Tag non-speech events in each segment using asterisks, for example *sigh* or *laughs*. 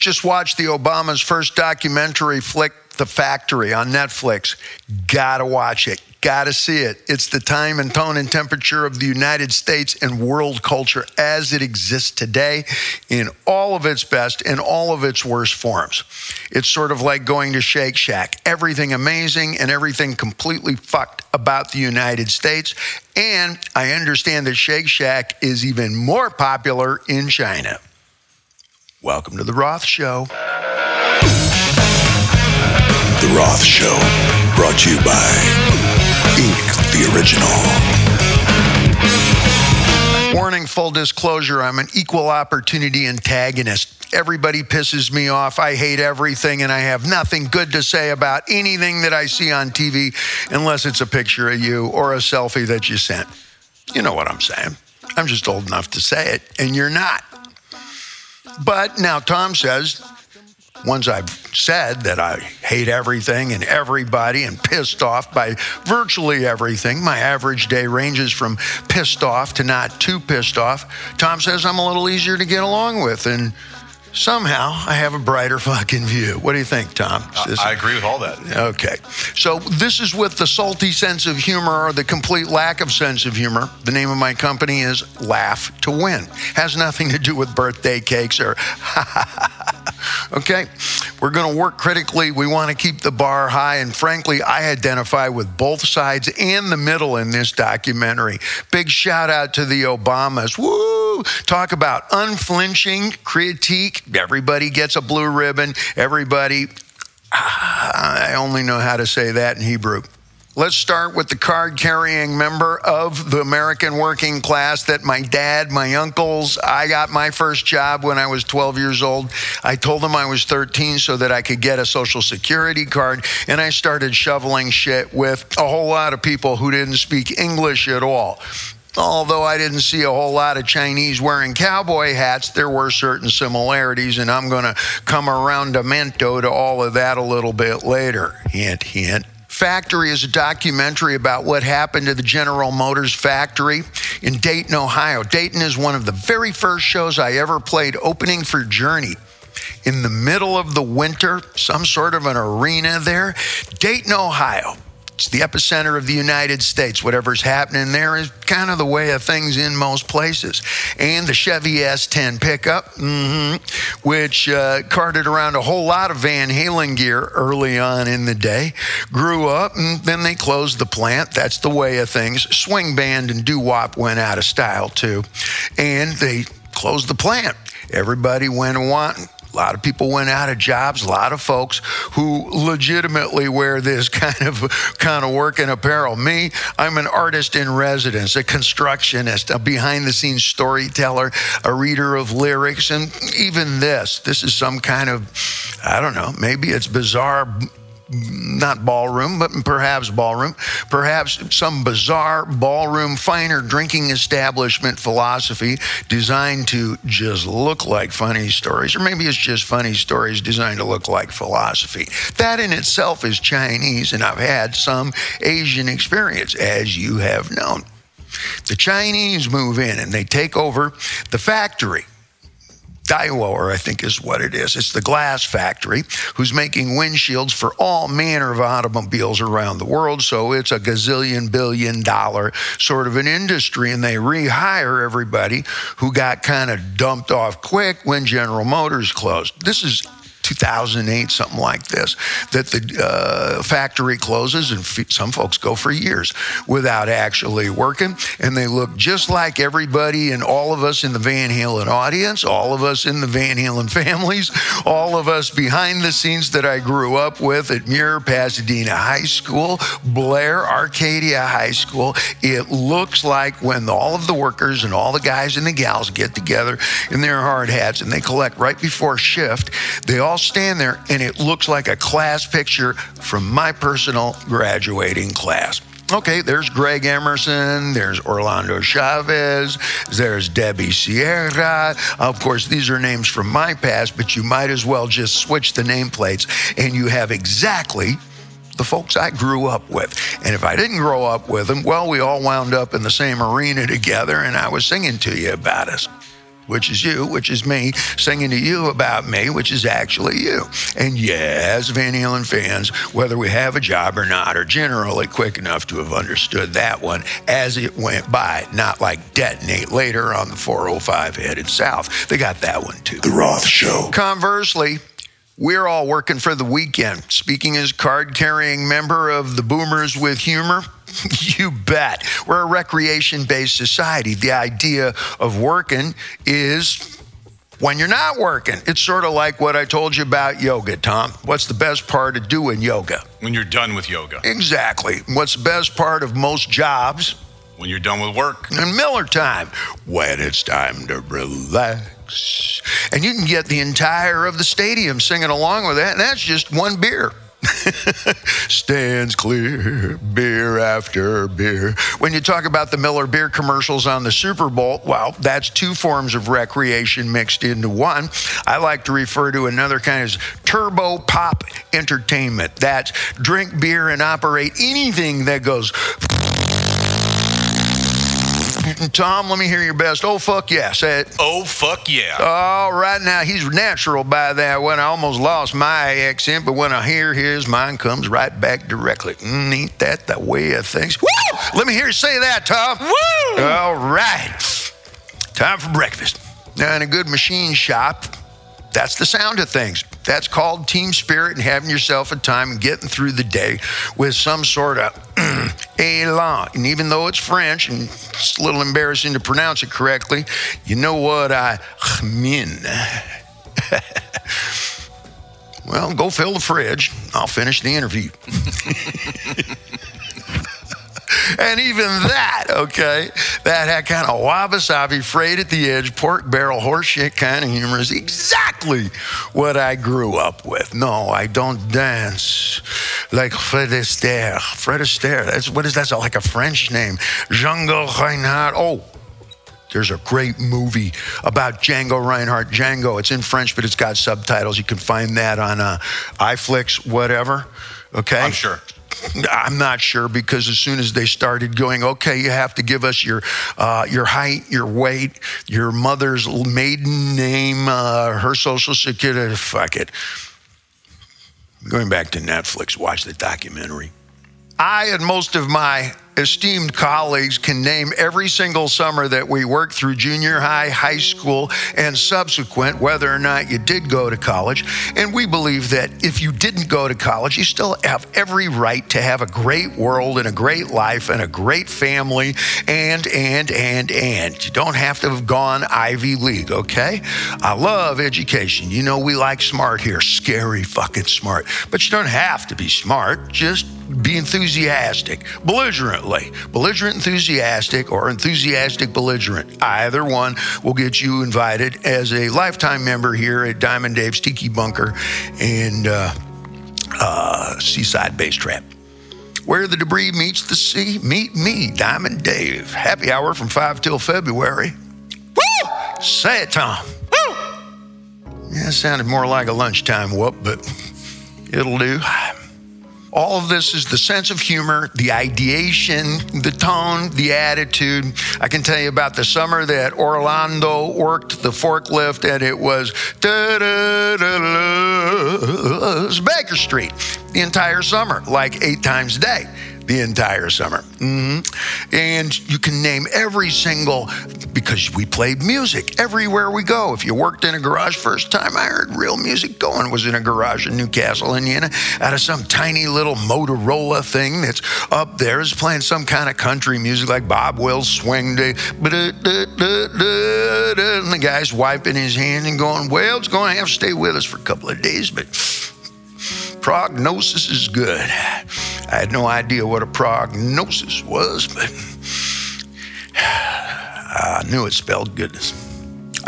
Just watched the Obama's first documentary flick, The Factory, on Netflix. Gotta watch it. Gotta see it. It's the time and tone and temperature of the United States and world culture as it exists today in all of its best and all of its worst forms. It's sort of like going to Shake Shack. Everything amazing and everything completely fucked about the United States. And I understand that Shake Shack is even more popular in China. Welcome to The Roth Show. The Roth Show, brought to you by Ink the Original. Warning, full disclosure, I'm an equal opportunity antagonist. Everybody pisses me off. I hate everything, and I have nothing good to say about anything that I see on TV unless it's a picture of you or a selfie that you sent. You know what I'm saying. I'm just old enough to say it, and you're not. But now Tom says, once I've said that I hate everything and everybody and pissed off by virtually everything, my average day ranges from pissed off to not too pissed off. Tom says I'm a little easier to get along with, and somehow I have a brighter fucking view. What do you think, Tom? I, I agree with all that. Okay. So this is with the salty sense of humor or the complete lack of sense of humor. The name of my company is Laugh to Win. Has nothing to do with birthday cakes or *laughs* Okay. We're going to work critically. We want to keep the bar high. And frankly, I identify with both sides and the middle in this documentary. Big shout out to the Obamas. Woo! Talk about unflinching critique. Everybody gets a blue ribbon. Everybody, ah, I only know how to say that in Hebrew. Let's start with the card carrying member of the American working class that my dad, my uncles, I got my first job when I was 12 years old. I told them I was 13 so that I could get a social security card. And I started shoveling shit with a whole lot of people who didn't speak English at all. Although I didn't see a whole lot of Chinese wearing cowboy hats, there were certain similarities, and I'm going to come around to mento to all of that a little bit later. Hint, hint. Factory is a documentary about what happened to the General Motors factory in Dayton, Ohio. Dayton is one of the very first shows I ever played opening for Journey. In the middle of the winter, some sort of an arena there. Dayton, Ohio. It's the epicenter of the United States. Whatever's happening there is kind of the way of things in most places. And the Chevy S10 pickup, mm-hmm, which uh, carted around a whole lot of Van Halen gear early on in the day, grew up, and then they closed the plant. That's the way of things. Swing band and doo wop went out of style too, and they closed the plant. Everybody went and want a lot of people went out of jobs. A lot of folks who legitimately wear this *laughs* kind of kind of work and apparel. Me, I'm an artist in residence, a constructionist, a behind-the-scenes storyteller, a reader of lyrics, and even this. This is some kind of, I don't know, maybe it's bizarre not ballroom, but perhaps ballroom, perhaps some bizarre ballroom, finer drinking establishment philosophy designed to just look like funny stories, or maybe it's just funny stories designed to look like philosophy. That in itself is Chinese, and I've had some Asian experience, as you have known. The Chinese move in and they take over the factory Daiwa, I think is what it is. It's the glass factory who's making windshields for all manner of automobiles around the world. So it's a gazillion billion dollar sort of an industry. And they rehire everybody who got kind of dumped off quick when General Motors closed. This is 2008, something like this, that the uh, factory closes and f- some folks go for years without actually working. And they look just like everybody and all of us in the Van Halen audience, all of us in the Van Halen families, all of us behind the scenes that I grew up with at Muir Pasadena High School, Blair Arcadia High School. It looks like when all of the workers and all the guys and the gals get together in their hard hats and they collect right before shift, they all stand there and it looks like a class picture from my personal graduating class. Okay, there's Greg Emerson, there's Orlando Chavez, there's Debbie Sierra. Of course, these are names from my past, but you might as well just switch the nameplates and you have exactly the folks I grew up with. And if I didn't grow up with them, well, we all wound up in the same arena together and I was singing to you about us. Which is you, which is me, singing to you about me, which is actually you. And yes, Van Halen fans, whether we have a job or not, are generally quick enough to have understood that one as it went by, not like detonate later on the 405 headed south. They got that one too. The Roth Show. Conversely, we're all working for the weekend. Speaking as card carrying member of the Boomers with Humor, *laughs* you bet. We're a recreation based society. The idea of working is when you're not working. It's sort of like what I told you about yoga, Tom. What's the best part of doing yoga? When you're done with yoga. Exactly. What's the best part of most jobs? When you're done with work. And Miller time, when it's time to relax. And you can get the entire of the stadium singing along with that, and that's just one beer. *laughs* Stands clear, beer after beer. When you talk about the Miller beer commercials on the Super Bowl, well, that's two forms of recreation mixed into one. I like to refer to another kind as turbo pop entertainment. That's drink beer and operate anything that goes. Tom, let me hear your best. Oh, fuck yeah. Say it. Oh, fuck yeah. All right, now he's natural by that one. I almost lost my accent, but when I hear his, mine comes right back directly. Mm, ain't that the way of things? Woo! Let me hear you say that, Tom. Woo! All right. Time for breakfast. Now, in a good machine shop, that's the sound of things. That's called team spirit and having yourself a time and getting through the day with some sort of *clears throat* elan. And even though it's French and it's a little embarrassing to pronounce it correctly, you know what I mean. *laughs* well, go fill the fridge. I'll finish the interview. *laughs* and even that, okay, that had kind of wabi-sabi frayed at the edge, pork barrel horseshit kind of humor is exactly what I grew up with. No, I don't dance like Fred Astaire. Fred Astaire, that's, what is that? Like a French name. Django Reinhardt. Oh, there's a great movie about Django Reinhardt. Django, it's in French, but it's got subtitles. You can find that on uh, iFlix, whatever. Okay? I'm sure. I'm not sure because as soon as they started going, okay, you have to give us your uh, your height, your weight, your mother's maiden name, uh, her social security. Fuck it. Going back to Netflix, watch the documentary. I and most of my esteemed colleagues can name every single summer that we worked through junior high, high school, and subsequent, whether or not you did go to college. And we believe that if you didn't go to college, you still have every right to have a great world and a great life and a great family and, and, and, and. You don't have to have gone Ivy League, okay? I love education. You know, we like smart here, scary fucking smart. But you don't have to be smart, just be enthusiastic, belligerently, belligerent enthusiastic, or enthusiastic belligerent. Either one will get you invited as a lifetime member here at Diamond Dave's Tiki Bunker and uh, uh, Seaside Base Trap. Where the debris meets the sea, meet me, Diamond Dave. Happy hour from 5 till February. Woo! Say it, Tom. Woo! Yeah, it sounded more like a lunchtime whoop, but it'll do. All of this is the sense of humor, the ideation, the tone, the attitude. I can tell you about the summer that Orlando worked the forklift and it was Baker Street the entire summer, like eight times a day the entire summer. Mm-hmm. And you can name every single, because we played music everywhere we go. If you worked in a garage first time, I heard real music going was in a garage in New Castle, Indiana, out of some tiny little Motorola thing that's up there is playing some kind of country music like Bob Wills Swing Day. And the guy's wiping his hand and going, well, it's going to have to stay with us for a couple of days, but prognosis is good. I had no idea what a prognosis was, but *sighs* I knew it spelled goodness.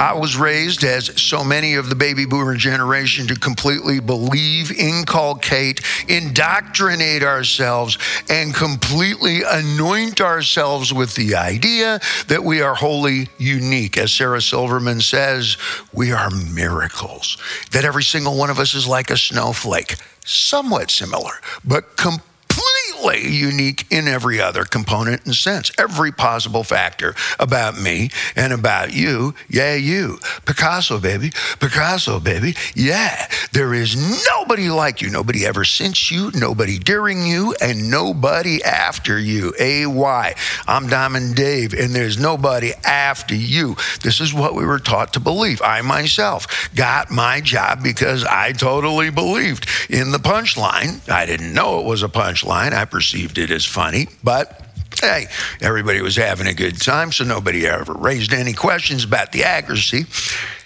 I was raised, as so many of the baby boomer generation, to completely believe, inculcate, indoctrinate ourselves, and completely anoint ourselves with the idea that we are wholly unique. As Sarah Silverman says, we are miracles, that every single one of us is like a snowflake, somewhat similar, but completely completely unique in every other component and sense. Every possible factor about me and about you. Yeah, you. Picasso, baby. Picasso, baby. Yeah. There is nobody like you. Nobody ever since you, nobody during you, and nobody after you. A-Y. I'm Diamond Dave, and there's nobody after you. This is what we were taught to believe. I myself got my job because I totally believed in the punchline. I didn't know it was a punchline. I perceived it as funny, but hey, everybody was having a good time, so nobody ever raised any questions about the accuracy.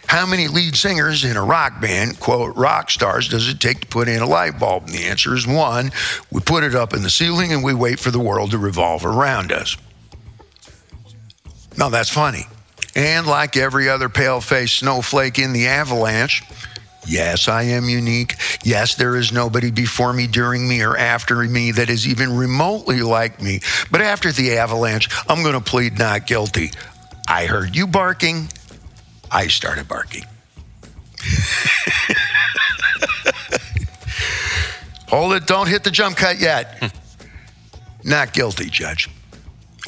How many lead singers in a rock band, quote, rock stars, does it take to put in a light bulb? And the answer is one. We put it up in the ceiling and we wait for the world to revolve around us. Now, that's funny. And like every other pale faced snowflake in the avalanche, Yes, I am unique. Yes, there is nobody before me, during me, or after me that is even remotely like me. But after the avalanche, I'm going to plead not guilty. I heard you barking. I started barking. *laughs* Hold it. Don't hit the jump cut yet. *laughs* not guilty, Judge.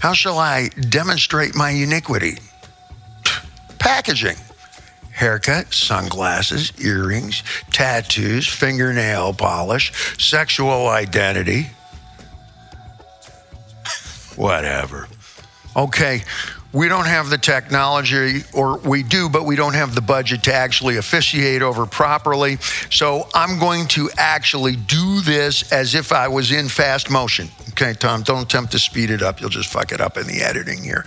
How shall I demonstrate my uniquity? Packaging haircut, sunglasses, earrings, tattoos, fingernail polish, sexual identity. Whatever. Okay, we don't have the technology, or we do, but we don't have the budget to actually officiate over properly. So I'm going to actually do this as if I was in fast motion. Okay, Tom, don't attempt to speed it up. You'll just fuck it up in the editing here.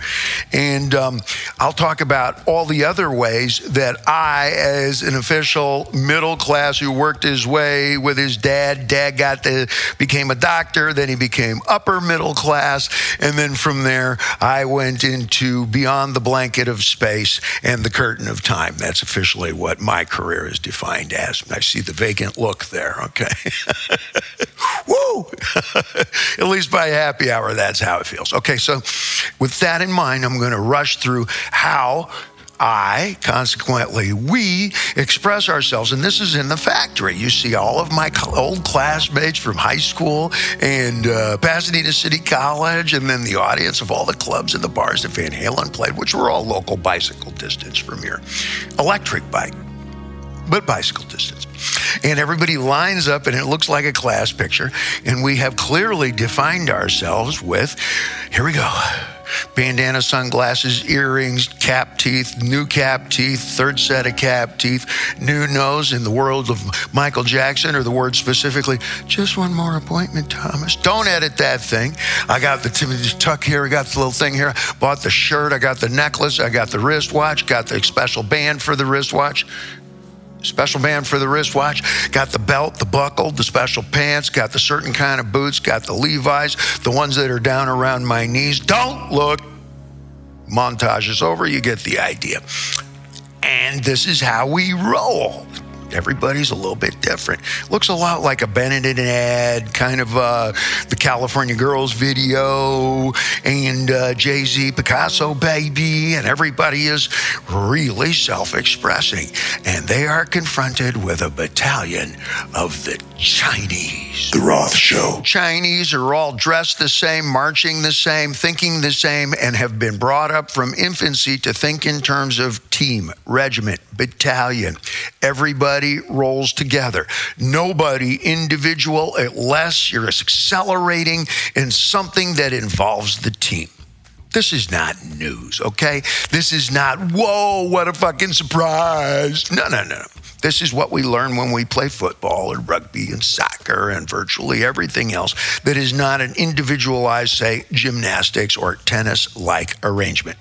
And um, I'll talk about all the other ways that I, as an official middle class who worked his way with his dad, dad got the became a doctor, then he became upper middle class, and then from there I went into beyond the blanket of space and the curtain of time. That's officially what my career is defined as. I see the vacant look there. Okay. *laughs* *laughs* At least by happy hour, that's how it feels. Okay, so with that in mind, I'm going to rush through how I, consequently, we express ourselves. And this is in the factory. You see all of my old classmates from high school and uh, Pasadena City College, and then the audience of all the clubs and the bars that Van Halen played, which were all local bicycle distance from here. Electric bike, but bicycle distance. And everybody lines up, and it looks like a class picture. And we have clearly defined ourselves with here we go bandana, sunglasses, earrings, cap teeth, new cap teeth, third set of cap teeth, new nose in the world of Michael Jackson, or the word specifically, just one more appointment, Thomas. Don't edit that thing. I got the tuck here, I got the little thing here, bought the shirt, I got the necklace, I got the wristwatch, got the special band for the wristwatch special band for the wristwatch, got the belt, the buckle, the special pants, got the certain kind of boots, got the Levi's, the ones that are down around my knees. Don't look. Montage is over, you get the idea. And this is how we roll. Everybody's a little bit different. Looks a lot like a Benetton ad, kind of uh, the California Girls video, and uh, Jay Z, Picasso, baby, and everybody is really self expressing. And they are confronted with a battalion of the Chinese. The Roth Show. Chinese are all dressed the same, marching the same, thinking the same, and have been brought up from infancy to think in terms of team, regiment, battalion. Everybody rolls together. Nobody individual, unless you're accelerating in something that involves the team. This is not news, okay? This is not, whoa, what a fucking surprise. No, no, no. This is what we learn when we play football or rugby and soccer and virtually everything else that is not an individualized, say, gymnastics or tennis like arrangement.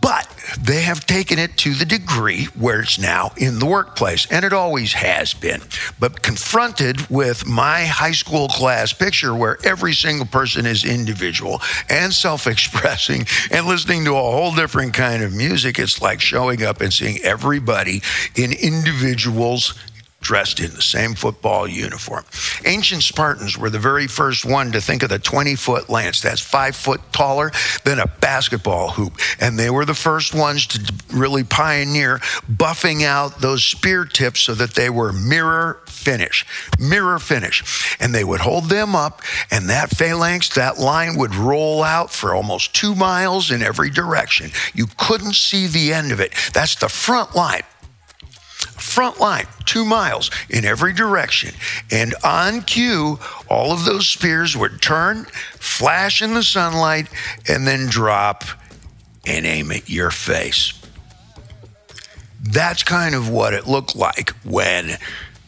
But they have taken it to the degree where it's now in the workplace, and it always has been. But confronted with my high school class picture where every single person is individual and self expressing *laughs* and listening to a whole different kind of music, it's like showing up and seeing everybody in individuals dressed in the same football uniform. Ancient Spartans were the very first one to think of the 20 foot lance. That's five foot taller than a basketball hoop. And they were the first ones to really pioneer buffing out those spear tips so that they were mirror finish, mirror finish. And they would hold them up, and that phalanx, that line would roll out for almost two miles in every direction. You couldn't see the end of it. That's the front line front line, two miles in every direction. And on cue, all of those spears would turn, flash in the sunlight, and then drop and aim at your face. That's kind of what it looked like when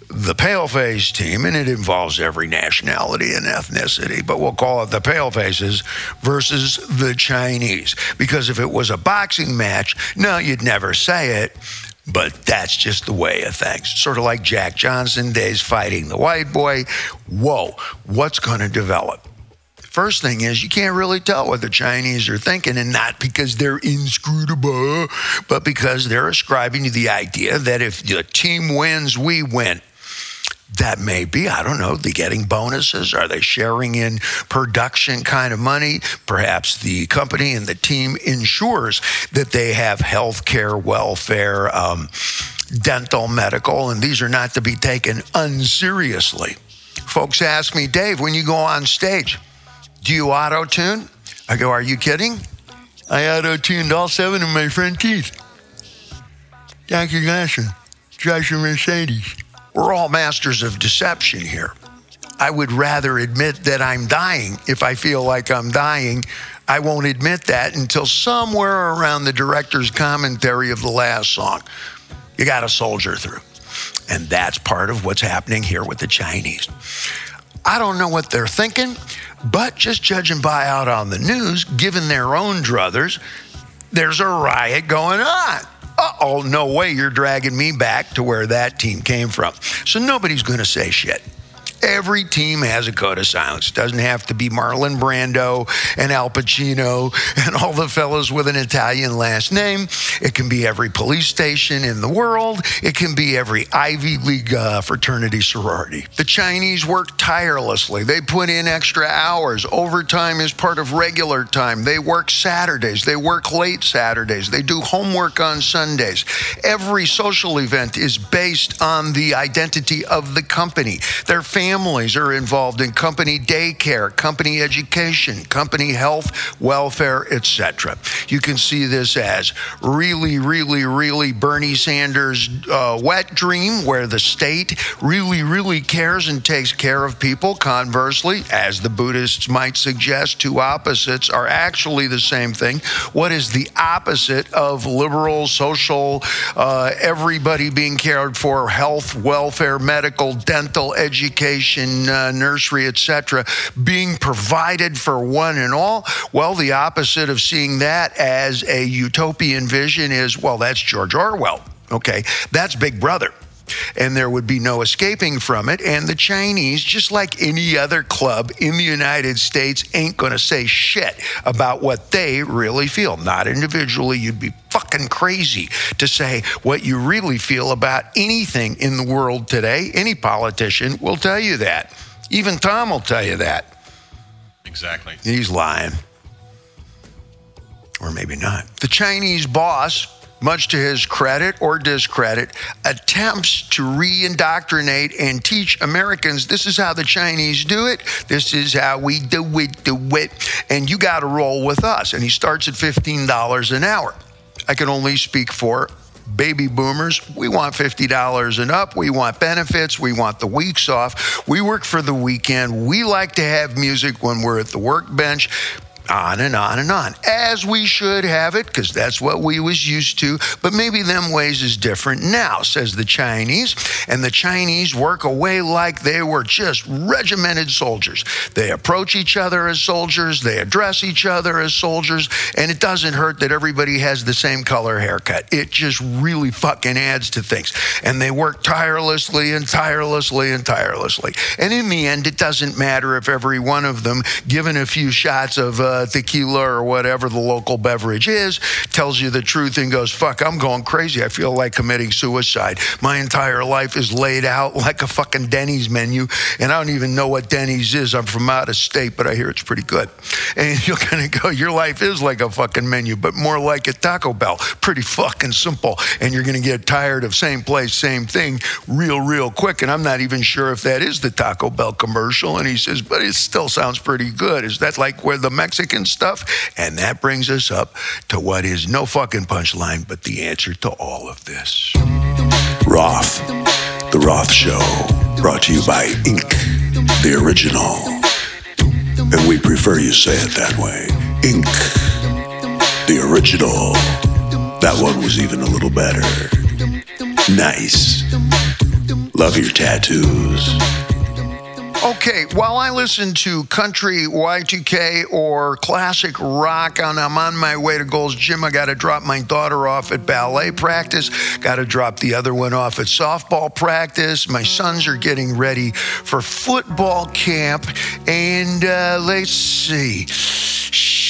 the paleface team, and it involves every nationality and ethnicity, but we'll call it the palefaces versus the Chinese. Because if it was a boxing match, no, you'd never say it. But that's just the way of things. Sort of like Jack Johnson days fighting the white boy. Whoa, what's going to develop? First thing is, you can't really tell what the Chinese are thinking, and not because they're inscrutable, but because they're ascribing to the idea that if the team wins, we win that may be. I don't know. They getting bonuses? Are they sharing in production kind of money? Perhaps the company and the team ensures that they have health care, welfare, um, dental, medical, and these are not to be taken unseriously. Folks ask me, Dave, when you go on stage, do you auto tune? I go, Are you kidding? I auto tuned all seven of my front teeth. Dr. Glasser drives a Mercedes. We're all masters of deception here. I would rather admit that I'm dying. If I feel like I'm dying, I won't admit that until somewhere around the director's commentary of the last song. You got to soldier through. And that's part of what's happening here with the Chinese. I don't know what they're thinking, but just judging by out on the news, given their own druthers, there's a riot going on oh, no way you're dragging me back to where that team came from. So nobody's going to say shit. Every team has a code of silence. It doesn't have to be Marlon Brando and Al Pacino and all the fellows with an Italian last name. It can be every police station in the world. It can be every Ivy League uh, fraternity sorority. The Chinese work tirelessly. They put in extra hours. Overtime is part of regular time. They work Saturdays. They work late Saturdays. They do homework on Sundays. Every social event is based on the identity of the company. Their family families are involved in company daycare, company education, company health, welfare, etc. You can see this as really, really, really Bernie Sanders' uh, wet dream, where the state really, really cares and takes care of people. Conversely, as the Buddhists might suggest, two opposites are actually the same thing. What is the opposite of liberal, social, uh, everybody being cared for, health, welfare, medical, dental, education? Education, uh, nursery, etc., being provided for one and all. Well, the opposite of seeing that as a utopian vision is, well, that's George Orwell. Okay, that's Big Brother and there would be no escaping from it. And the Chinese, just like any other club in the United States, ain't going to say shit about what they really feel. Not individually. You'd be fucking crazy to say what you really feel about anything in the world today. Any politician will tell you that. Even Tom will tell you that. Exactly. He's lying. Or maybe not. The Chinese boss much to his credit or discredit, attempts to re indoctrinate and teach Americans this is how the Chinese do it, this is how we do it, do it, and you got to roll with us. And he starts at $15 an hour. I can only speak for baby boomers, we want $50 and up. We want benefits. We want the weeks off. We work for the weekend. We like to have music when we're at the workbench on and on and on as we should have it because that's what we was used to but maybe them ways is different now says the chinese and the chinese work away like they were just regimented soldiers. They approach each other as soldiers they address each other as soldiers and it doesn't hurt that everybody has the same color haircut. It just really fucking adds to things. And they work tirelessly and tirelessly and tirelessly. And in the end it doesn't matter if every one of them given a few shots of uh, uh, tequila or whatever the local beverage is, tells you the truth and goes, fuck, I'm going crazy. I feel like committing suicide. My entire life is laid out *laughs* like a fucking Denny's menu, and I don't even know what Denny's is. I'm from out of state, but I hear it's pretty good. *laughs* And you're going to go, your life is like a fucking menu, but more like a Taco Bell. Pretty fucking simple. And you're going to get tired of same place, same thing real, real quick. And I'm not even sure if that is the Taco Bell commercial. And he says, but it still sounds pretty good. Is that like where the Mexican stuff? And that brings us up to what is no fucking punchline, but the answer to all of this. Roth, The Roth Show, brought to you by Ink., the original. And we prefer you say it that way. Ink., the original. That one was even a little better. Nice. Love your tattoos. Okay, while I listen to country Y2K or classic rock and I'm on my way to Gold's Gym, I got to drop my daughter off at ballet practice, got to drop the other one off at softball practice. My sons are getting ready for football camp, and uh, let's see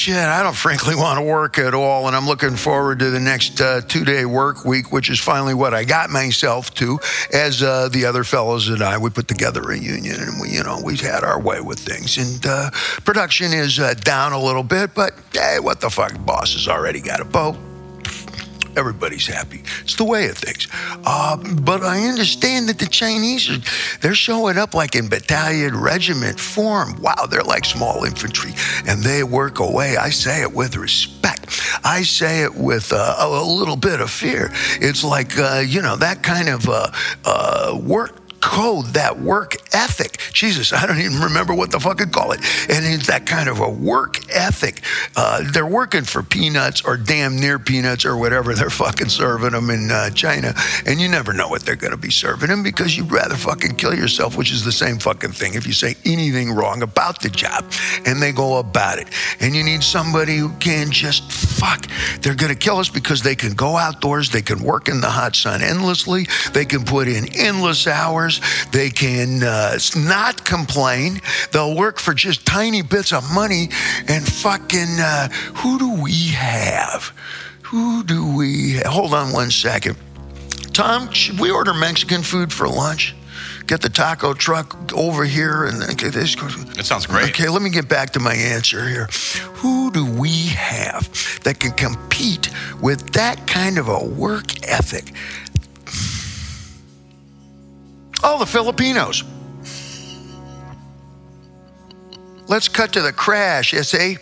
shit, I don't frankly *laughs* want to work at all. And I'm looking forward to the next uh, two day work week, which is finally what I got myself to. As uh, the other fellows and I, we put together a union and we, you know, we've had our way with things. And uh, production is uh, down a little bit, but hey, what the fuck? Boss has already got a boat everybody's happy. It's the way of things. Uh, but I understand that the Chinese they're showing up like in battalion regiment form. Wow, they're like small infantry, and they work away. I say it with respect. I say it with uh, a, a little bit of fear. It's like uh, you know that kind of uh, uh, work code, that work ethic. Jesus, I don't even remember what the fuck I call it. And it's that kind of a work ethic. Uh, they're working for peanuts or damn near peanuts or whatever they're fucking serving them in uh, China. And you never know what they're going to be serving them because you'd rather fucking kill yourself, which is the same fucking thing if you say anything wrong about the job and they go about it. And you need somebody who can just fuck. They're going to kill us because they can go outdoors, they can work in the hot sun endlessly, they can put in endless hours they can uh, not complain. They'll work for just tiny bits of money. And fucking, uh, who do we have? Who do we? Hold on one second. Tom, should we order Mexican food for lunch? Get the taco truck over here and okay, this. It sounds great. Okay, let me get back to my answer here. Who do we have that can compete with that kind of a work ethic? Oh, the Filipinos. Let's cut to the crash, SA.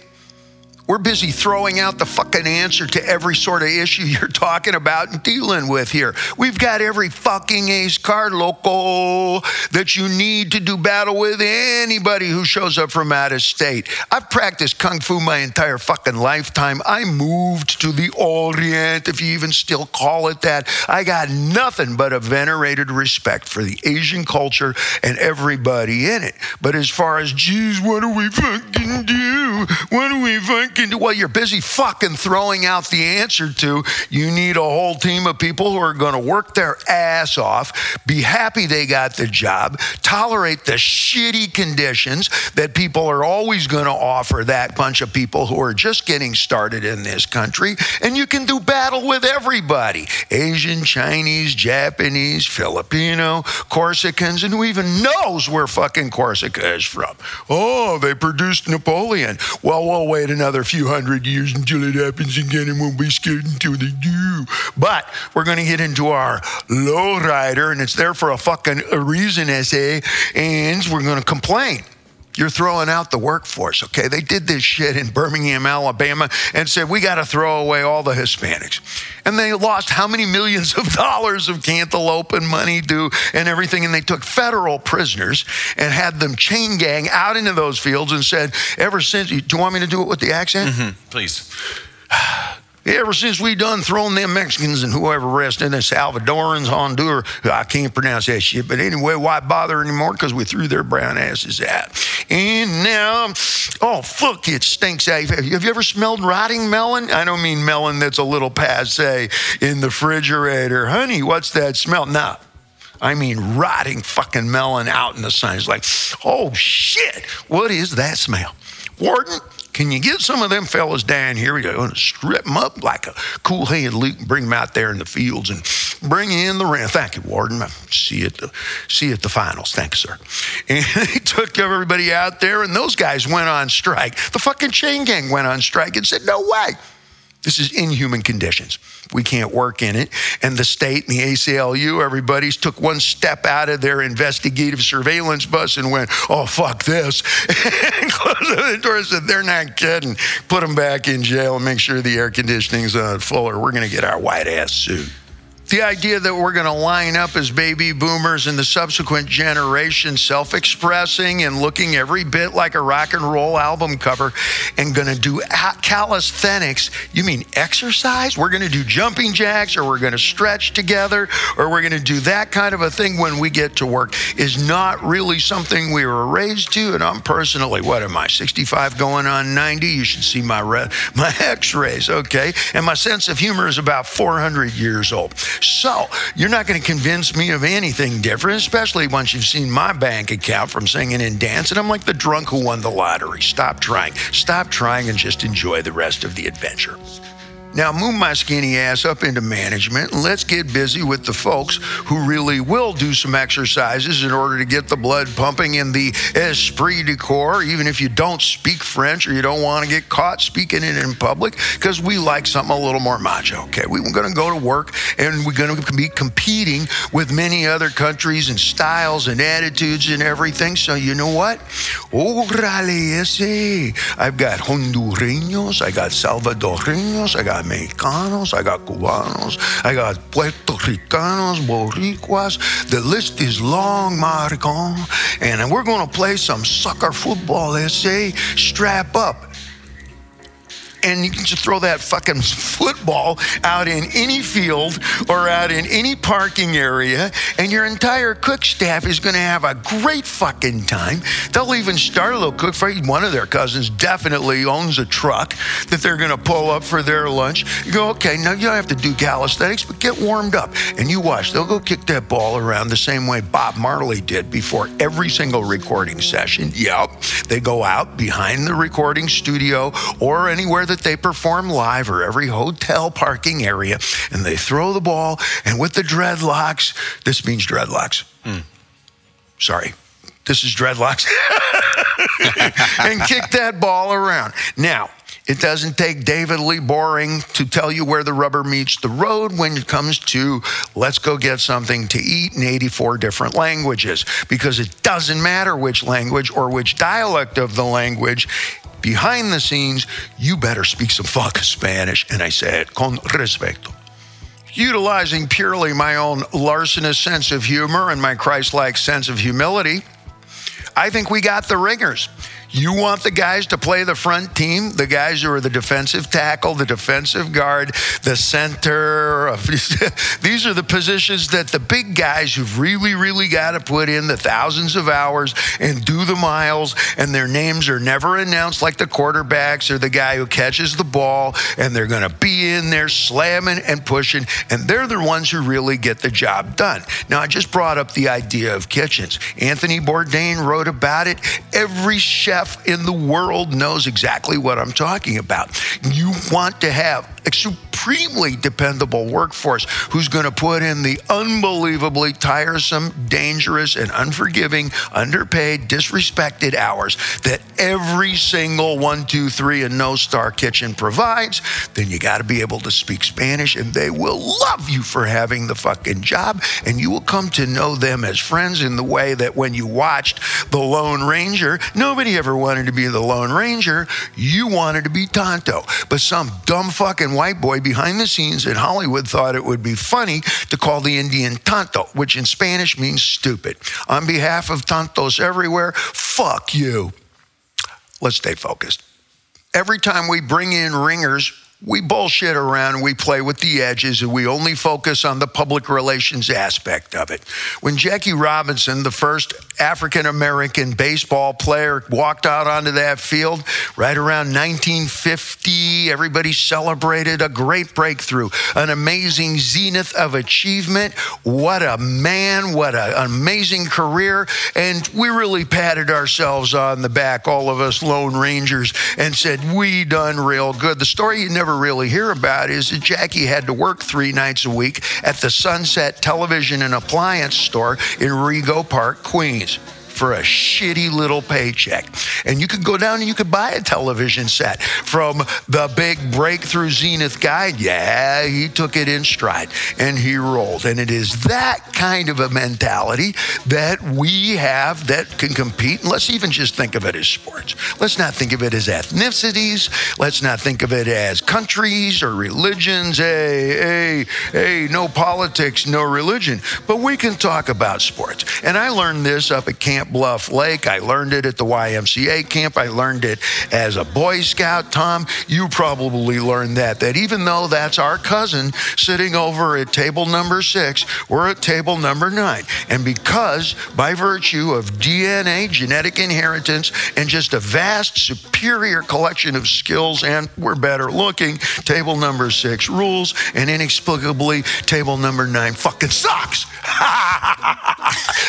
We're busy throwing out the fucking answer to every sort of issue *laughs* you're talking about and dealing with here. We've got every fucking ace card local that you need to do battle with anybody who shows up from out of state. I've practiced kung fu my entire fucking lifetime. I moved to the Orient, if you even still call it that. I got nothing but a venerated respect for the Asian culture and everybody in it. But as far as, geez, what do we fucking do? What do we fucking can do what you're busy fucking throwing out the answer to. You need a whole team of people who are going to work their ass off, be happy they got the job, tolerate the shitty conditions that people are always going to offer that bunch of people who are just getting started in this country. And you can do battle with everybody Asian, Chinese, Japanese, Filipino, Corsicans, and who even knows where fucking Corsica is from. Oh, they produced Napoleon. Well, we'll wait another another few hundred years until it happens again and won't be scared until they do. But we're going to get into our lowrider, and it's there for a fucking reason, SA, and we're going to complain. You're throwing out the workforce, okay? They did this shit in Birmingham, Alabama, and said, we got to throw away all the Hispanics. And they lost how many millions of *laughs* dollars of cantaloupe and money due and everything. And they took federal prisoners and had them chain gang out into those fields and said, ever since, do you want me to do it with the accent? Mm-hmm, please. Ever since we done thrown them Mexicans and whoever rest in the Salvadorans, Honduras, I can't pronounce that shit. But anyway, why bother anymore? Because we threw their brown asses out. And now, oh, fuck, it stinks. Have you ever smelled rotting melon? I don't mean melon that's a little passe in the refrigerator. Honey, what's that smell? No. I mean, rotting fucking melon out in the sun. It's like, oh shit, what is that smell? Warden, can you get some of them fellas down here? We're going to strip them up like a cool hand Luke and bring them out there in the fields and bring in the ring. Thank you, Warden. See you at the, see you at the finals. Thank you, sir. *laughs* And he took everybody out there, and those guys went on strike. The fucking chain gang went on strike and said, no way. This is inhuman conditions. We can't work in it. And the state and the ACLU, everybody's took one step out of their investigative surveillance bus and went, oh, fuck this. *laughs* and closed the door and said, they're not kidding. Put them back in jail and make sure the air conditioning's uh, on full or we're going to get our white ass suit. The idea that we're going to line up as baby boomers and the subsequent generation self expressing and looking every bit like a rock and roll album cover and going to do calisthenics, you mean exercise? We're going to do jumping jacks or we're going to stretch together or we're going to do that kind of a thing when we get to work is not really something we were raised to. And I'm personally, what am I, 65 going on 90? You should see my, re- *laughs* my x rays, okay? And my sense of humor is about 400 years old. So you're not going to convince me of anything different, especially once you've seen my bank account from singing and dancing. I'm like the drunk who won the lottery. Stop trying. Stop trying and just enjoy the rest of the adventure. Now, move my skinny ass up into management and let's get busy with the folks who really will do some exercises in order to get the blood pumping in the esprit de corps, even if you don't speak French or you don't want to get caught speaking it in public, because we like something a little more macho. Okay, we're going to go to work and we're going to be competing with many other countries and styles and attitudes and everything. So, you know what? Órale ese. I've got Hondureños, I got Salvadoreños, I got Mexicanos, I got Cubanos, I got Puerto Ricanos, Boricuas. The list is long, Maricon. And we're going to play some soccer football, let's say. Strap up and you can just throw that fucking football out in any field or out in any parking area, and your entire cook staff is going to have a great fucking time. They'll even start a little cook for one of their cousins. Definitely owns a truck that they're going to pull up for their lunch. You go, okay, now you don't have to do calisthenics, but get warmed up, and you watch. They'll go kick that ball around the same way Bob Marley did before every single recording session. Yep, they go out behind the recording studio or anywhere that that they perform live or every hotel parking area, and they throw the ball. And with the dreadlocks, this means dreadlocks. Mm. Sorry, this is dreadlocks. *laughs* and kick that ball around. Now, it doesn't take David Lee Boring to tell you where the rubber meets the road when it comes to let's go get something to eat in 84 different languages because it doesn't matter which language or which dialect of the language behind the scenes, you better speak some fuck Spanish. And I said, con respeto. Utilizing purely my own larcenous sense of humor and my Christ like sense of humility, I think we got the ringers. You want the guys to play the front team, the guys who are the defensive tackle, the defensive guard, the center. *laughs* These are the positions that the big guys who've really, really got to put in the thousands of hours and do the miles, and their names are never announced like the quarterbacks or the guy who catches the ball, and they're going to be in there slamming and pushing, and they're the ones who really get the job done. Now, I just brought up the idea of kitchens. Anthony Bourdain wrote about it. Every chef chef in the world knows exactly what I'm talking about. You want to have supremely dependable workforce who's going to put in the unbelievably tiresome, dangerous, and unforgiving, underpaid, disrespected hours that every single one, two, three, and no star kitchen provides, then you got to be able to speak Spanish, and they will love you for having the fucking job, and you will come to know them as friends in the way that when you watched The Lone Ranger, nobody ever wanted to be the Lone Ranger. You wanted to be Tonto, but some dumb fucking white boy behind the scenes in Hollywood thought it would be funny to call the Indian tonto, which in Spanish means stupid. On behalf of tontos everywhere, fuck you. Let's stay focused. Every time we bring in ringers, we bullshit around, we play with the edges, and we only focus on the public relations aspect of it. When Jackie Robinson, the first African American baseball player, walked out onto that field right around 1950, everybody celebrated a great breakthrough, an amazing zenith of achievement. What a man, what a, an amazing career. And we really patted ourselves on the back, all of us Lone Rangers, and said, We done real good. The story you never really hear about is that Jackie had to work three nights a week at the Sunset Television and Appliance Store in Rego Park, Queens for a shitty little paycheck. And you could go down and you could buy a television set from the big breakthrough Zenith guy. Yeah, he took it in stride and he rolled. And it is that kind of a mentality that we have that can compete. And let's even just think of it as sports. Let's not think of it as ethnicities. Let's not think of it as countries or religions. Hey, hey, hey, no politics, no religion. But we can talk about sports. And I learned this up at Camp Bluff Lake. I learned it at the YMCA camp. I learned it as a Boy Scout. Tom, you probably learned that, that even though that's our cousin sitting over at table number six, we're at table number nine. And because by virtue of DNA, genetic inheritance, and just a vast, superior collection of skills, and we're better looking, table number six rules, and inexplicably, table number nine fucking sucks. *laughs*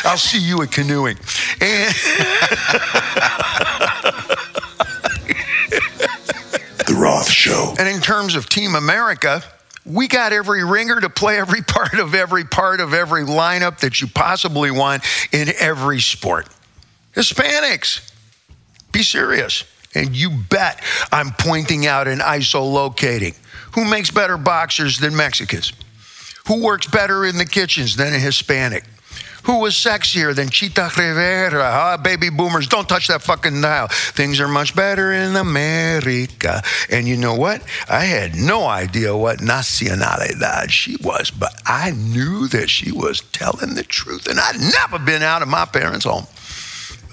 I'll see you at canoeing. And The Roth Show. And in terms of Team America, we got every ringer to play every part of every part of every lineup that you possibly want in every sport. Hispanics, be serious. And you bet I'm pointing out and isolocating. Who makes better boxers than Mexicans? Who works better in the kitchens than a Hispanic? Who was sexier than Chita Rivera? Ah, baby boomers, don't touch that fucking dial. Things are much better in America. And you know what? I had no idea what nacionalidad she was, but I knew that she was telling the truth. And I'd never been out of my parents' home.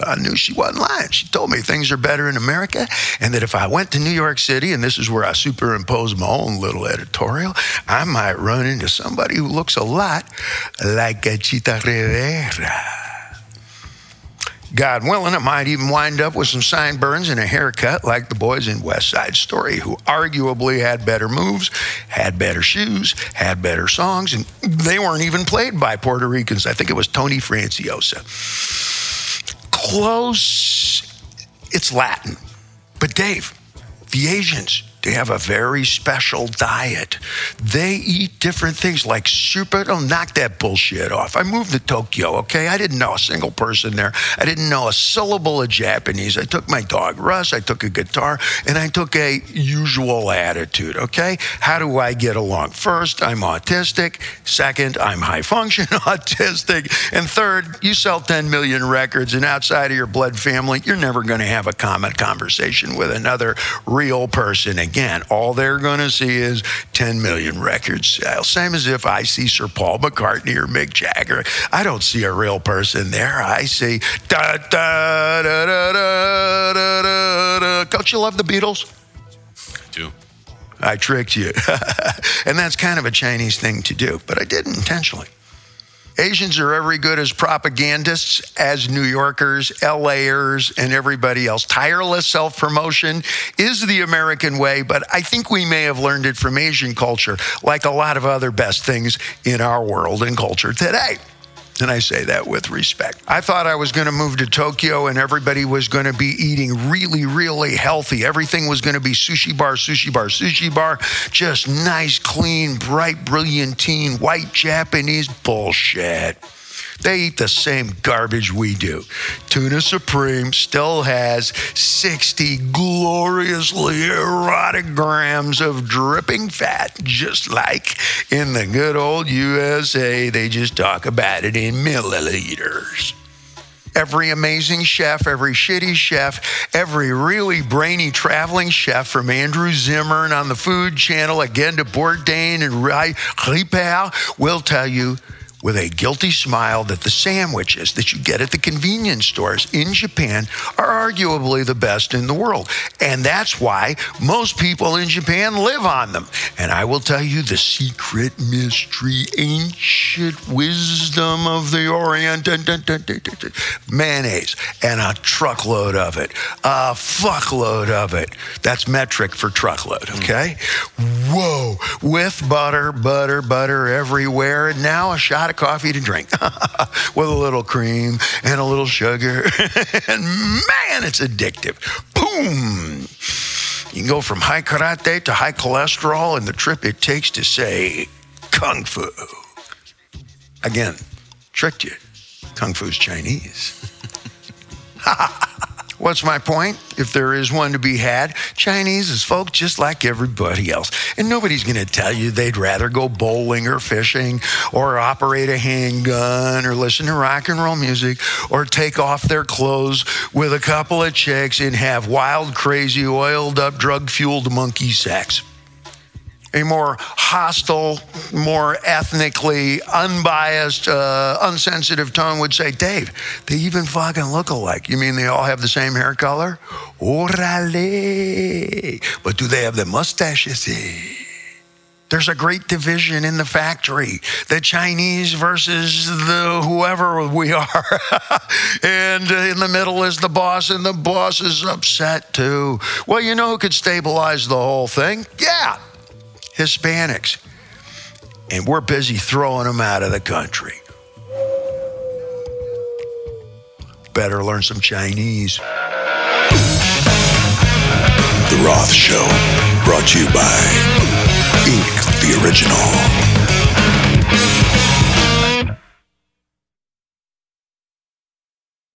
But I knew she wasn't lying. She told me things are better in America, and that if I went to New York City, and this is where I superimpose my own little editorial, I might run into somebody who looks a lot like a Chita Rivera. God willing, I might even wind up with some sideburns and a haircut like the boys in West Side Story, who arguably had better moves, had better shoes, had better songs, and they weren't even played by Puerto Ricans. I think it was Tony Franciosa close, it's Latin. But Dave, the Asians, they have a very special diet. They eat different things like super. Don't knock that bullshit off. I moved to Tokyo, okay? I didn't know a single person there. I didn't know a syllable of Japanese. I took my dog Russ, I took a guitar, and I took a usual attitude, okay? How do I get along? First, I'm autistic. Second, I'm high function *laughs* autistic. And third, you sell 10 million records, and outside of your blood family, you're never going to have a common conversation with another real person again, all they're going to see is 10 million record sales. Same as if I see Sir Paul McCartney or Mick Jagger. I don't see a real person there. I see da da da da da da da. Don't you love the Beatles? I do. I tricked you. *laughs* and that's kind of a Chinese thing to do, but I did intentionally. Asians are every good as propagandists as New Yorkers, LAers, and everybody else. Tireless self promotion is the American way, but I think we may have learned it from Asian culture, like a lot of other best things in our world and culture today. And I say that with respect. I thought I was going to move to Tokyo and everybody was going to be eating really, really healthy. Everything was going to be sushi bar, sushi bar, sushi bar. Just nice, clean, bright, brilliantine, white Japanese bullshit. They eat the same garbage we do. Tuna Supreme still has 60 gloriously erotic grams of dripping fat, just like in the good old USA. They just talk about it in milliliters every amazing chef, every shitty chef, every really brainy traveling chef from Andrew Zimmern on the Food Channel, again to Bourdain and Ripert will tell you with a guilty smile that the sandwiches that you get at the convenience stores in Japan are arguably the best in the world. And that's why most people in Japan live on them. And I will tell you the secret mystery, ancient wisdom of the Orient mayonnaise and a truckload of it, a fuckload of it. That's metric for truckload, hmm. okay? Whoa, with butter, butter, butter everywhere. And now a shot of coffee to drink *laughs* with a little cream and a little sugar. *laughs* and man, it's addictive. Boom. You can go from high karate to high cholesterol and the trip it takes to say kung fu. Again, tricked you. Kung fu's Chinese. *laughs* What's my point? If there is one to be had, Chinese is folk just like everybody else. And nobody's going to tell you they'd rather go bowling or fishing or operate a handgun or listen to rock and roll music or take off their clothes with a couple of chicks and have wild, crazy, oiled up, drug fueled monkey sex a more hostile, more ethnically unbiased, uh, unsensitive tone would say, Dave, they even fucking look alike. You mean they all have the same hair color? Orale. But do they have the mustaches? There's a great division in the factory the Chinese versus the whoever we are. *laughs* and in the middle is the boss, and the boss is upset too. Well, you know who could stabilize the whole thing? Yeah, Hispanics. And we're busy throwing them out of the country. Better learn some Chinese. The Roth Show, brought to you by Ink, the original.